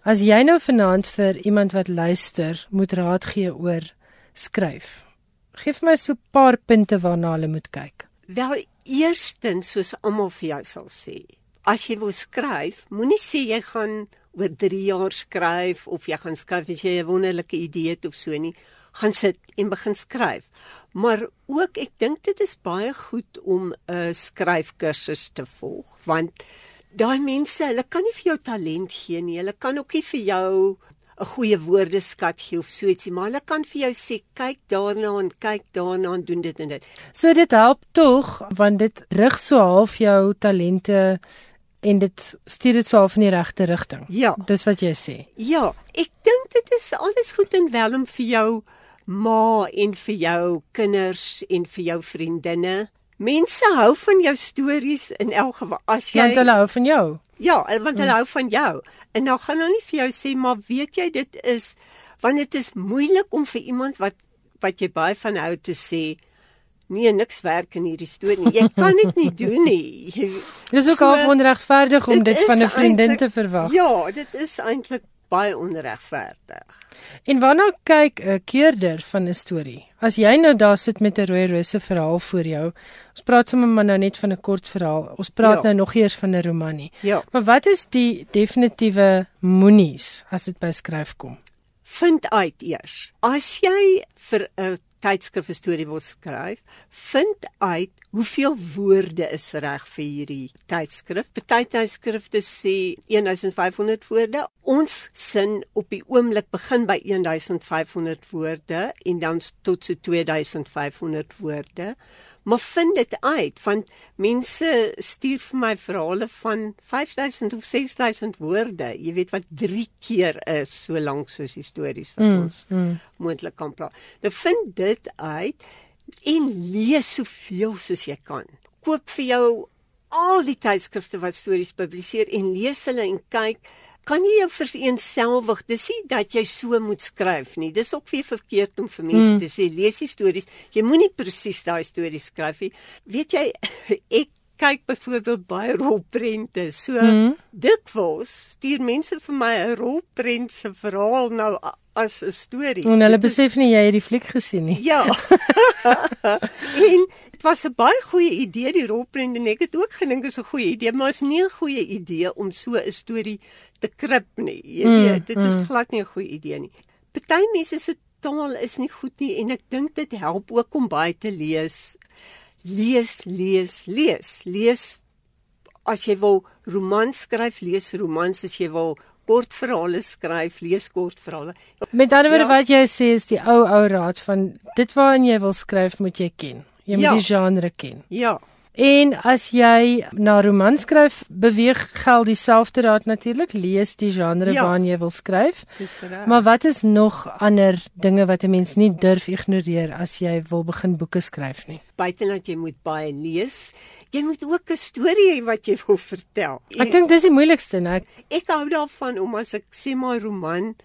As jy nou vanaand vir iemand wat luister, moet raad gee oor skryf. Geef my so 'n paar punte waarna hulle moet kyk. Wel, eerstens soos almal vir jou sal sê, as jy wil skryf, moenie sê jy gaan oor 3 jaar skryf of jy gaan skryf as jy 'n wonderlike idee het of so nie gaan sit en begin skryf. Maar ook ek dink dit is baie goed om 'n skryfkursus te volg want daai mense, hulle kan nie vir jou talent gee nie. Hulle kan ook nie vir jou 'n goeie woordeskat gee of so ietsie, maar hulle kan vir jou sê kyk daarna en kyk daarna en doen dit en dit. So dit help tog want dit rig so half jou talente en dit stuur dit so half in die regte rigting. Ja. Dis wat jy sê. Ja, ek dink dit is alles goed en wel om vir jou ma en vir jou kinders en vir jou vriendinne. Mense hou van jou stories in elk geval as jy Want hulle hou van jou. Ja, want hulle hmm. hou van jou. En nou gaan hulle nie vir jou sê maar weet jy dit is want dit is moeilik om vir iemand wat wat jy baie van hou te sê nee niks werk in hierdie storie nie. Jy kan dit nie doen nie. <laughs> Dis ook so, al onregverdig om dit van 'n vriendin te verwag. Ja, dit is eintlik baie onregverdig. En waarna kyk 'n keerder van 'n storie? As jy nou daar sit met 'n rooi rose verhaal voor jou, ons praat sommer maar nou net van 'n kort verhaal. Ons praat ja. nou nog eers van 'n roman nie. Ja. Maar wat is die definitiewe moenies as dit by skryf kom? Vind uit eers. As jy vir 'n tydskrif 'n storie wil skryf, vind uit hoeveel woorde is reg vir hierdie tydskrif. Party tydskrifte sê 1500 woorde. Ons sin op die oomblik begin by 1500 woorde en dan tot so 2500 woorde. Maar vind dit uit want mense stuur vir my verhale van 5000 of 6000 woorde. Jy weet wat 3 keer is so lank soos die stories wat mm, ons mm. moontlik kan praat. Nou vind dit uit en lees soveel soos jy kan. Koop vir jou al die tydskrifte wat stories publiseer en lees hulle en kyk kan jy jou vereenselwig. Dis nie dat jy so moet skryf nie. Dis ook weer verkeerd om vir mense mm. te sê lees die stories. Jy moenie presies daai stories skryf nie. Weet jy <laughs> ek kyk byvoorbeeld baie rolprente. So mm. dikwels stuur mense vir my 'n rolprent se verhaal nou as 'n storie. En hulle besef nie jy het die fliek gesien nie. Ja. <laughs> en dit was 'n baie goeie idee die rolprent en ek het ook gedink dit is 'n goeie idee, maar is nie 'n goeie idee om so 'n storie te krip nie. Jy mm, weet, dit is mm. glad nie 'n goeie idee nie. Party mense se taal is nie goed nie en ek dink dit help ook om baie te lees. Lees, lees, lees. Lees as jy wil romans skryf, lees romans as jy wil kortverhale skryf, lees kortverhale. Met ander woorde ja. wat jy sê is die ou ou raad van dit waarin jy wil skryf moet jy ken. Jy moet ja. die genre ken. Ja. En as jy na roman skryf, beweeg geld dieselfde raad natuurlik, lees die genre ja. waarin jy wil skryf. Maar wat is nog ander dinge wat 'n mens nie durf ignoreer as jy wil begin boeke skryf nie? Buitenat jy moet baie lees, jy moet ook 'n storie hê wat jy wil vertel. Ek dink dis die moeilikste, né? Ek hou daarvan om as ek sê my roman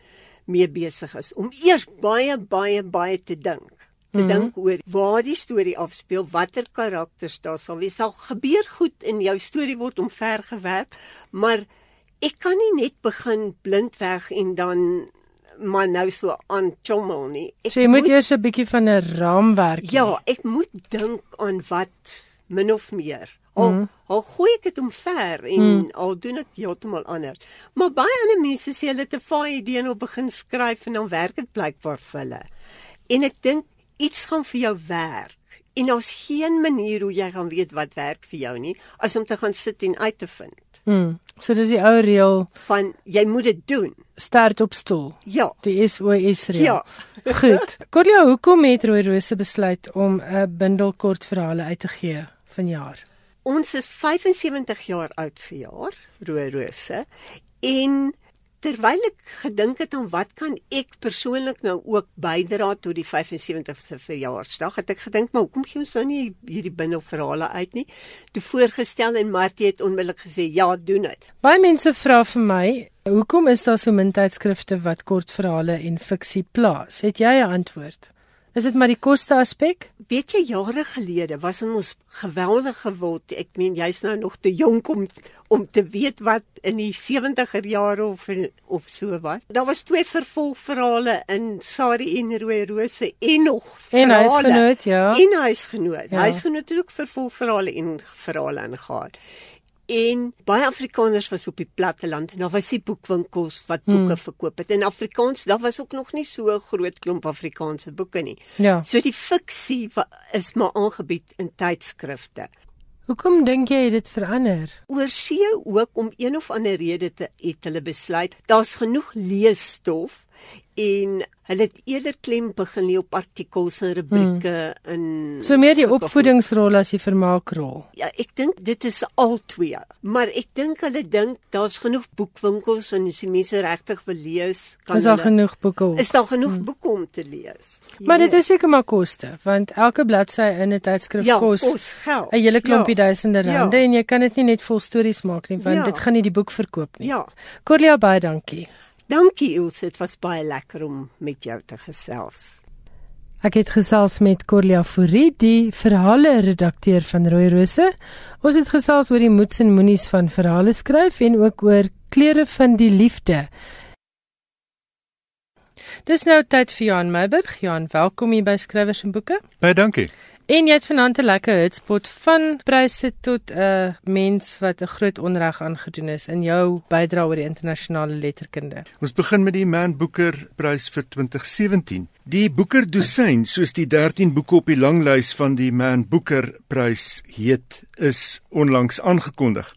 mee besig is om eers baie baie baie te dink te mm -hmm. dink oor waar die storie afspeel, watter karakters daar sal wees. Sal gebeur goed in jou storie word omvergewerp, maar ek kan nie net begin blindweg en dan maar nou so aan chommel nie. Ek so jy moet eers 'n bietjie van 'n raamwerk hê. Ja, ek moet dink aan wat min of meer. Al mm. al gooi ek dit omver en mm. al doen ek heeltemal anders. Maar baie ander mense sê hulle het 'n fyn idee en op begin skryf en dan werk dit blykbaar vir hulle. En ek dink iets gaan vir jou werk. En daar's geen manier hoe jy gaan weet wat werk vir jou nie as om te gaan sit en uit te vind. Mm. So dis die ou reël Van jy moet dit doen. start op stoel. Ja. Die SOS reël. Ja. <laughs> Goed. Corlia, hoekom het Rooi Rose besluit om 'n bundel kortverhale uit te gee vanjaar? Ons is 75 jaar oud verjaar, Rooi Rose. En terwyl ek gedink het aan wat kan ek persoonlik nou ook bydra tot die 75ste verjaarsdag, het ek gedink maar hoekom gee ons nou nie hierdie bindelverhale uit nie? Toe voorgestel en Martie het onmiddellik gesê ja, doen dit. Baie mense vra vir my, hoekom is daar so min tydskrifte wat kortverhale en fiksie plaas? Het jy 'n antwoord? Is dit maar die koste aspek? Weet jy jare gelede was ons geweldig gewild. Ek meen jy's nou nog te jonk om om te weet wat in die 70er jare of of so was. Daar was twee vervolgverhale in Sari en Rooi Rose en nog En huisgenoot, ja. En huisgenoot. Ja. Huisgenoot het ook vervolgverhale en verhale ingehaal. En baie Afrikaners was op die platteland en daar was die boekwinkels wat boeke hmm. verkoop het. En Afrikaans, daar was ook nog nie so 'n groot klomp Afrikaanse boeke nie. Ja. So die fiksie is maar aangebied in tydskrifte. Hoekom dink jy het dit verander? Oorsee ook om een of ander rede te het hulle besluit, daar's genoeg leesstof en hulle het eerder klem begin lê op artikels en rubrieke hmm. in So meer die opvoedingsrol as die vermaakrol. Ja, ek dink dit is al twee. Maar ek dink hulle dink daar's genoeg boekwinkels en as die mense regtig wil lees, kan Is daar hulle genoeg boeke? op? is daar genoeg hmm. boeke om te lees. Maar dit Ja. is seker maar koste, want elke bladsy in 'n tydskrif ja, kos. 'n hele klompie ja. duisende rande Ja. en jy kan dit nie net vol stories maak nie, want Ja. dit gaan nie die boek verkoop nie. Ja. Corlia baie dankie. Dankie Ilse, dit was baie lekker om met jou te gesels. Ek het gesels met Corlia Fourie, die verhale redakteur van Rooi Rose. Ons het gesels oor die moets en moenies van verhale skryf en ook oor kleure van die liefde. Dis nou tyd vir Johan Meiburg. Johan, welkom hier by Skrywers en Boeke. Baie dankie. En jy het vanaand 'n lekker hotspot van pryse tot 'n mens wat 'n groot onreg aangedoen is in jou bydra oor die internasionale letterkunde. Ons begin met die Man Booker Prys vir 2017. Die Booker dosyn, soos die 13 boeke op die langlys van die Man Booker Prys heet, is onlangs aangekondig.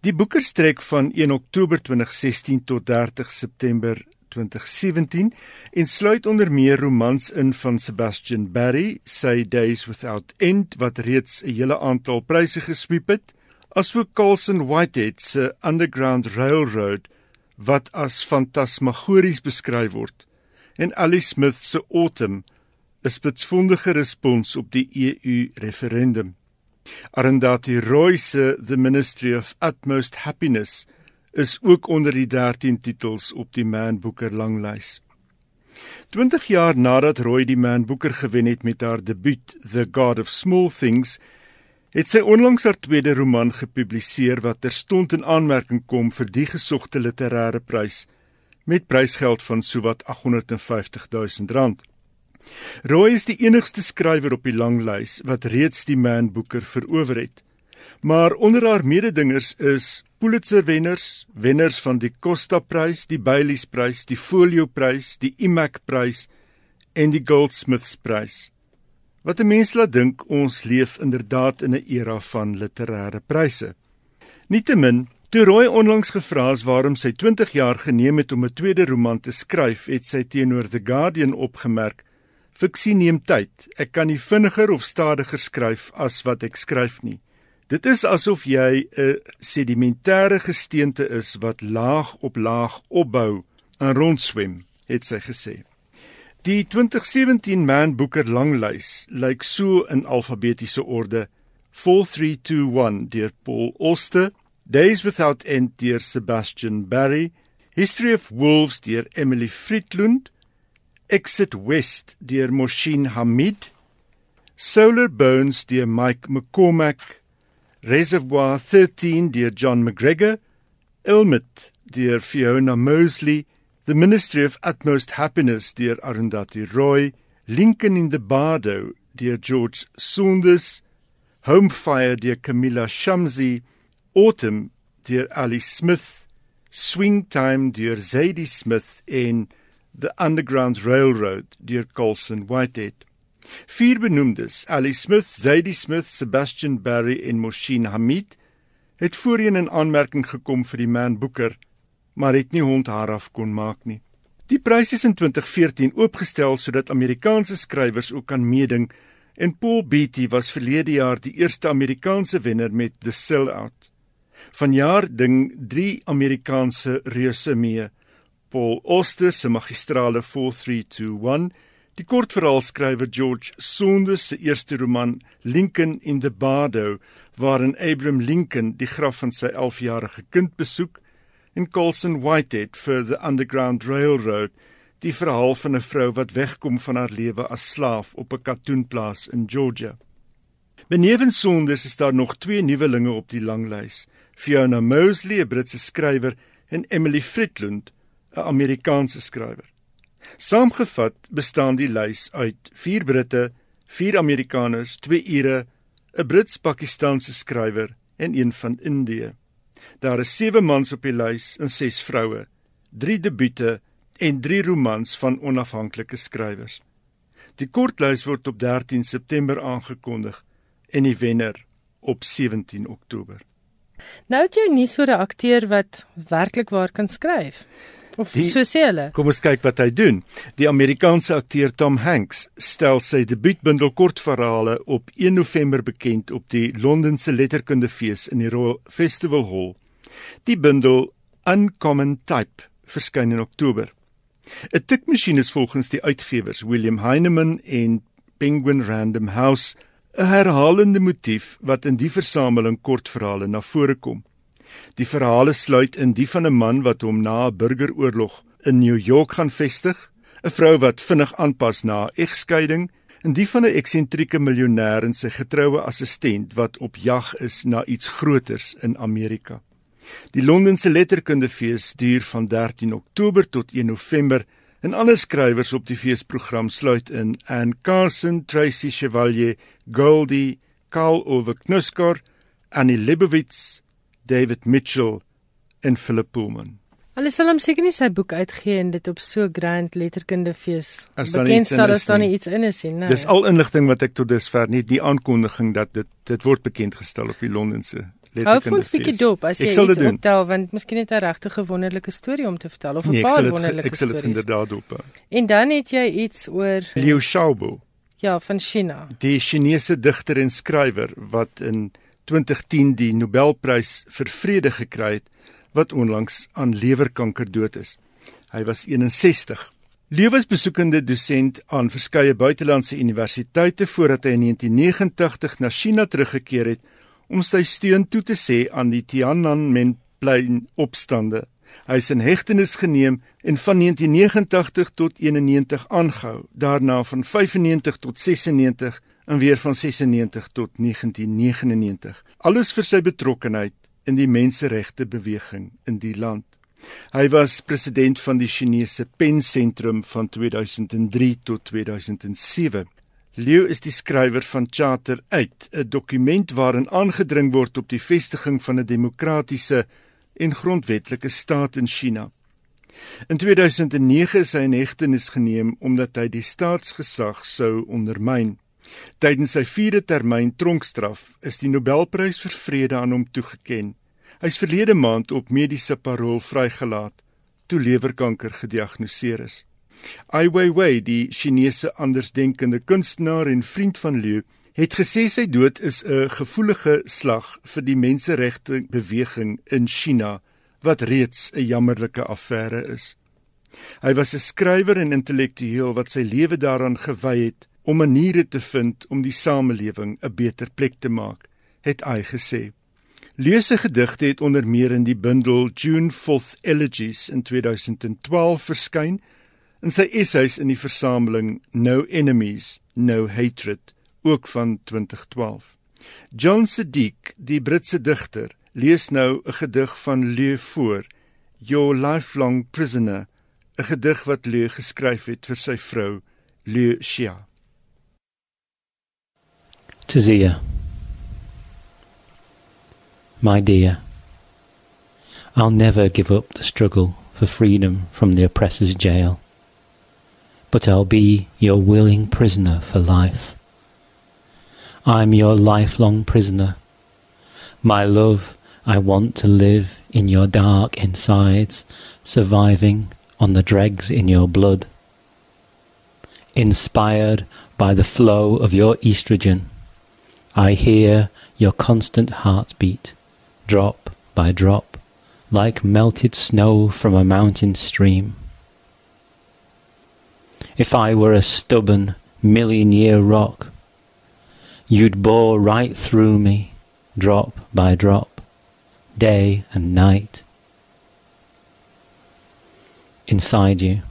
Die Booker strek van 1 Oktober 2016 tot 30 September 2017 en sluit onder meer romans in van Sebastian Barry, sy Days Without End wat reeds 'n hele aantal pryse gesweep het, asook Carlson Whitehead se Underground Railroad wat as fantasmagories beskryf word en Alice Smith se Autumn 'n spitsvondige respons op die EU referendum. Arundhati Roy se The Ministry of Utmost Happiness is ook onder die 13 titels op die Man Booker langlys. 20 jaar nadat Roy die Man Booker gewen het met haar debuut The God of Small Things, het sy onlangs haar tweede roman gepubliseer wat terstond in aanmerking kom vir die gesogte literêre prys met prysgeld van sowat 850 000 rand. Roy is die enigste skrywer op die langlys wat reeds die Man Booker verower het. Maar onder haar mededingers is Pulitzer-wenners, wenners van die Costa-prys, die Baileys-prys, die Folio-prys, die Imac-prys en die Goldsmiths-prys. Wat 'n mens laat dink ons leef inderdaad in 'n era van literêre pryse. Nietemin, toe Roy onlangs gevra is waarom sy 20 jaar geneem het om 'n tweede roman te skryf, het sy teenoor The Guardian opgemerk: "Fiksie neem tyd. Ek kan nie vinniger of stadiger skryf as wat ek skryf nie." Dit is asof jy 'n sedimentêre gesteente is wat laag op laag opbou en rondswem, het sy gesê. Die 2017 Man Booker langlys lyk so in alfabetiese orde: 4321 deur Paul Auster, Days Without End deur Sebastian Barry, History of Wolves deur Emily Friedlund, Exit West deur Moshin Hamid, Solar Bones deur Mike McCormack, Reservoir 13 deur John McGregor, Ilmit deur Fiona Mosley, The Ministry of Utmost Happiness deur Arundhati Roy, Lincoln in the Bardo deur George Saunders, Home Fire deur Camilla Shamsi, Autumn deur Ali Smith, Swing Time deur Zadie Smith en The Underground Railroad deur Colson Whitehead. Vier benoemdes, Ali Smith, Zadie Smith, Sebastian Barry en Moshin Hamid, het voorheen in aanmerking gekom vir die Man Booker, maar het nie hond haar af kon maak nie. Die prys is in 2014 oopgestel sodat Amerikaanse skrywers ook kan meeding en Paul Beatty was verlede jaar die eerste Amerikaanse wenner met The Sellout. Vanjaar ding 3 Amerikaanse reuse mee. Paul Auster se magistrale 4321, die kortverhaalskrywer George Saunders se eerste roman Lincoln in the Bardo, waarin Abraham Lincoln die graf van sy 11-jarige kind besoek, en Colson Whitehead vir The Underground Railroad, die verhaal van 'n vrou wat wegkom van haar lewe as slaaf op 'n katoenplaas in Georgia. Benewens Saunders is daar nog twee nuwelinge op die langlys. Fiona Mosley, 'n Britse skrywer, en Emily Fritland, 'n Amerikaanse skrywer. Saamgevat bestaan die lys uit 4 Britte, 4 Amerikaners, 2 Ire, 'n Brits-Pakistaanse skrywer en een van Indië. Daar is 7 mans op die lys en 6 vroue, 3 debute en 3 romans van onafhanklike skrywers. Die kortlys word op 13 September aangekondig en die wenner op 17 Oktober. Nou het jy nie so 'n akteur wat werklik waar kan skryf. Of die, so sê hulle. Kom ons kyk wat hy doen. Die Amerikaanse akteur Tom Hanks stel sy debuutbundel kortverhale op 1 November bekend op die Londense Letterkundefees in die Royal Festival Hall. Die bundel Uncommon Type verskyn in Oktober. 'n Tikmasjien is volgens die uitgewers William Heinemann en Penguin Random House 'n herhalende motief wat in die versameling kortverhale na vore kom. Die verhale sluit in die van 'n man wat hom na 'n burgeroorlog in New York gaan vestig, 'n vrou wat vinnig aanpas na 'n egskeiding, en die van 'n eksentrieke miljonair en sy getroue assistent wat op jag is na iets groters in Amerika. Die Londense Letterkundefees duur van 13 Oktober tot 1 November En ander skrywers op die feesprogram sluit in Anne Carson, Tracy Chevalier, Goldie, Karl Ove Knuskar, Annie Lebowitz, David Mitchell en Philip Pullman. Hulle sal hom seker nie sy boek uitgee en dit op so grand letterkunde fees bekendstel as daar nie iets in is nie. Nee. Dis al inligting wat ek tot dusver nie die aankondiging dat dit dit word bekend gestel op die Londense Hou vir ons 'n bietjie dop as jy iets optel want miskien het hy regtig 'n wonderlike storie om te vertel of 'n nee, paar wonderlike stories. Ek sal dit inderdaad dop. En dan het jy iets oor Liu Xiaobo. Ja, van China. Die Chinese digter en skrywer wat in 2010 die Nobelprys vir vrede gekry het wat onlangs aan lewerkanker dood is. Hy was 61. Liu was besoekende dosent aan verskeie buitelandse universiteite voordat hy in 1989 na China teruggekeer het om sy steun toe te sê aan die Tiananmen-plein opstande. Hy is in hegtenis geneem en van 1989 tot 91 aangehou, daarna van 95 tot 96 en weer van 96 tot 1999. Alles vir sy betrokkeheid in die menseregte beweging in die land. Hy was president van die Chinese Pen Sentrum van 2003 tot 2007. Leo is die skrywer van Charter 8, 'n dokument waarin aangedring word op die vestiging van 'n demokratiese en grondwetlike staat in China. In 2009 is hy in hegtenis geneem omdat hy die staatsgesag sou ondermyn. Tydens sy 4de termyn tronkstraf is die Nobelprys vir vrede aan hom toegekend. Hy is verlede maand op mediese parol vrygelaat toe lewerkanker gediagnoseer is. Ai Weiwei, die Chinese andersdenkende kunstenaar en vriend van Liu, het gesê sy dood is 'n gevoelige slag vir die menseregte beweging in China wat reeds 'n jammerlike affære is. Hy was 'n skrywer en intellektueel wat sy lewe daaraan gewy het om maniere te vind om die samelewing 'n beter plek te maak, het hy gesê. Lese gedigte het onder meer in die bundel June 4th Elegies in 2012 verskyn in sy essays in die versameling No Enemies, No Hatred, ook van 2012. John Sadiq, die Britse digter, lees nou 'n gedig van Leu voor, Your Lifelong Prisoner, 'n gedig wat Leu geskryf het vir sy vrou, Leu Tizia. My dear, I'll never give up the struggle for freedom from the oppressor's jail. but I'll be your willing prisoner for life. I'm your lifelong prisoner. My love, I want to live in your dark insides, surviving on the dregs in your blood. Inspired by the flow of your estrogen, I hear your constant heartbeat, drop by drop, like melted snow from a mountain stream. If I were a stubborn, million year rock, you'd bore right through me, drop by drop, day and night. Inside you,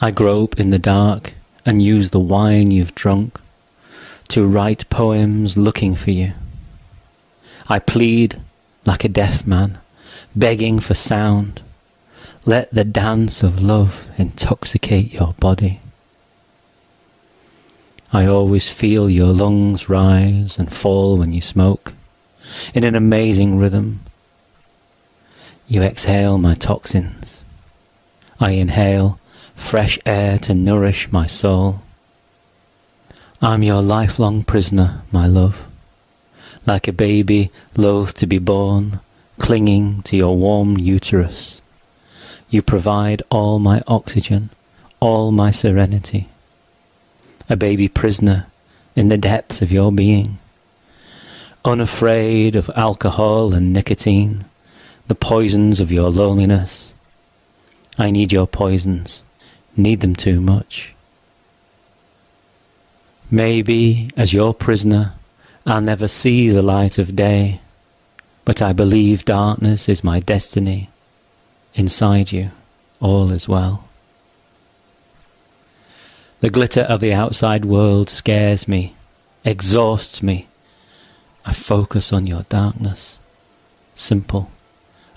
I grope in the dark and use the wine you've drunk to write poems looking for you. I plead like a deaf man, begging for sound. Let the dance of love intoxicate your body. I always feel your lungs rise and fall when you smoke, in an amazing rhythm. You exhale my toxins. I inhale fresh air to nourish my soul. I'm your lifelong prisoner, my love, like a baby loath to be born, clinging to your warm uterus. You provide all my oxygen, all my serenity. A baby prisoner in the depths of your being, unafraid of alcohol and nicotine, the poisons of your loneliness. I need your poisons, need them too much. Maybe, as your prisoner, I'll never see the light of day, but I believe darkness is my destiny. Inside you, all is well. The glitter of the outside world scares me, exhausts me. I focus on your darkness, simple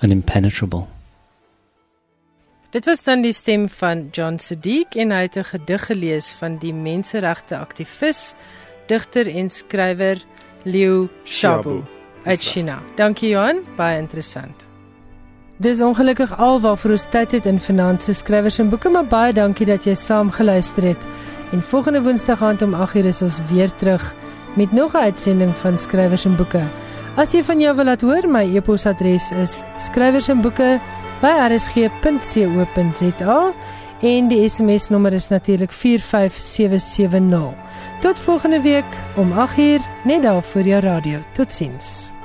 and impenetrable. Dit was dan die stem van John Sadiq en hy het 'n gedig gelees van die menseregte aktivis, digter en skrywer Liu Xiaobo uit China. Dankie Johan, baie interessant. Dis ongelukkig alwaarvoor ons tyd het in finansies skrywers en boeke, maar baie dankie dat jy saam geluister het. En volgende Woensdag aand om 8:00 is ons weer terug met nog 'n uitsending van skrywers en boeke. As jy van jou wil laat hoor, my e-posadres is skrywers en boeke by rsg.co.za en die SMS nommer is natuurlik 45770. Tot volgende week om 8uur net daar voor jou radio. Totsiens.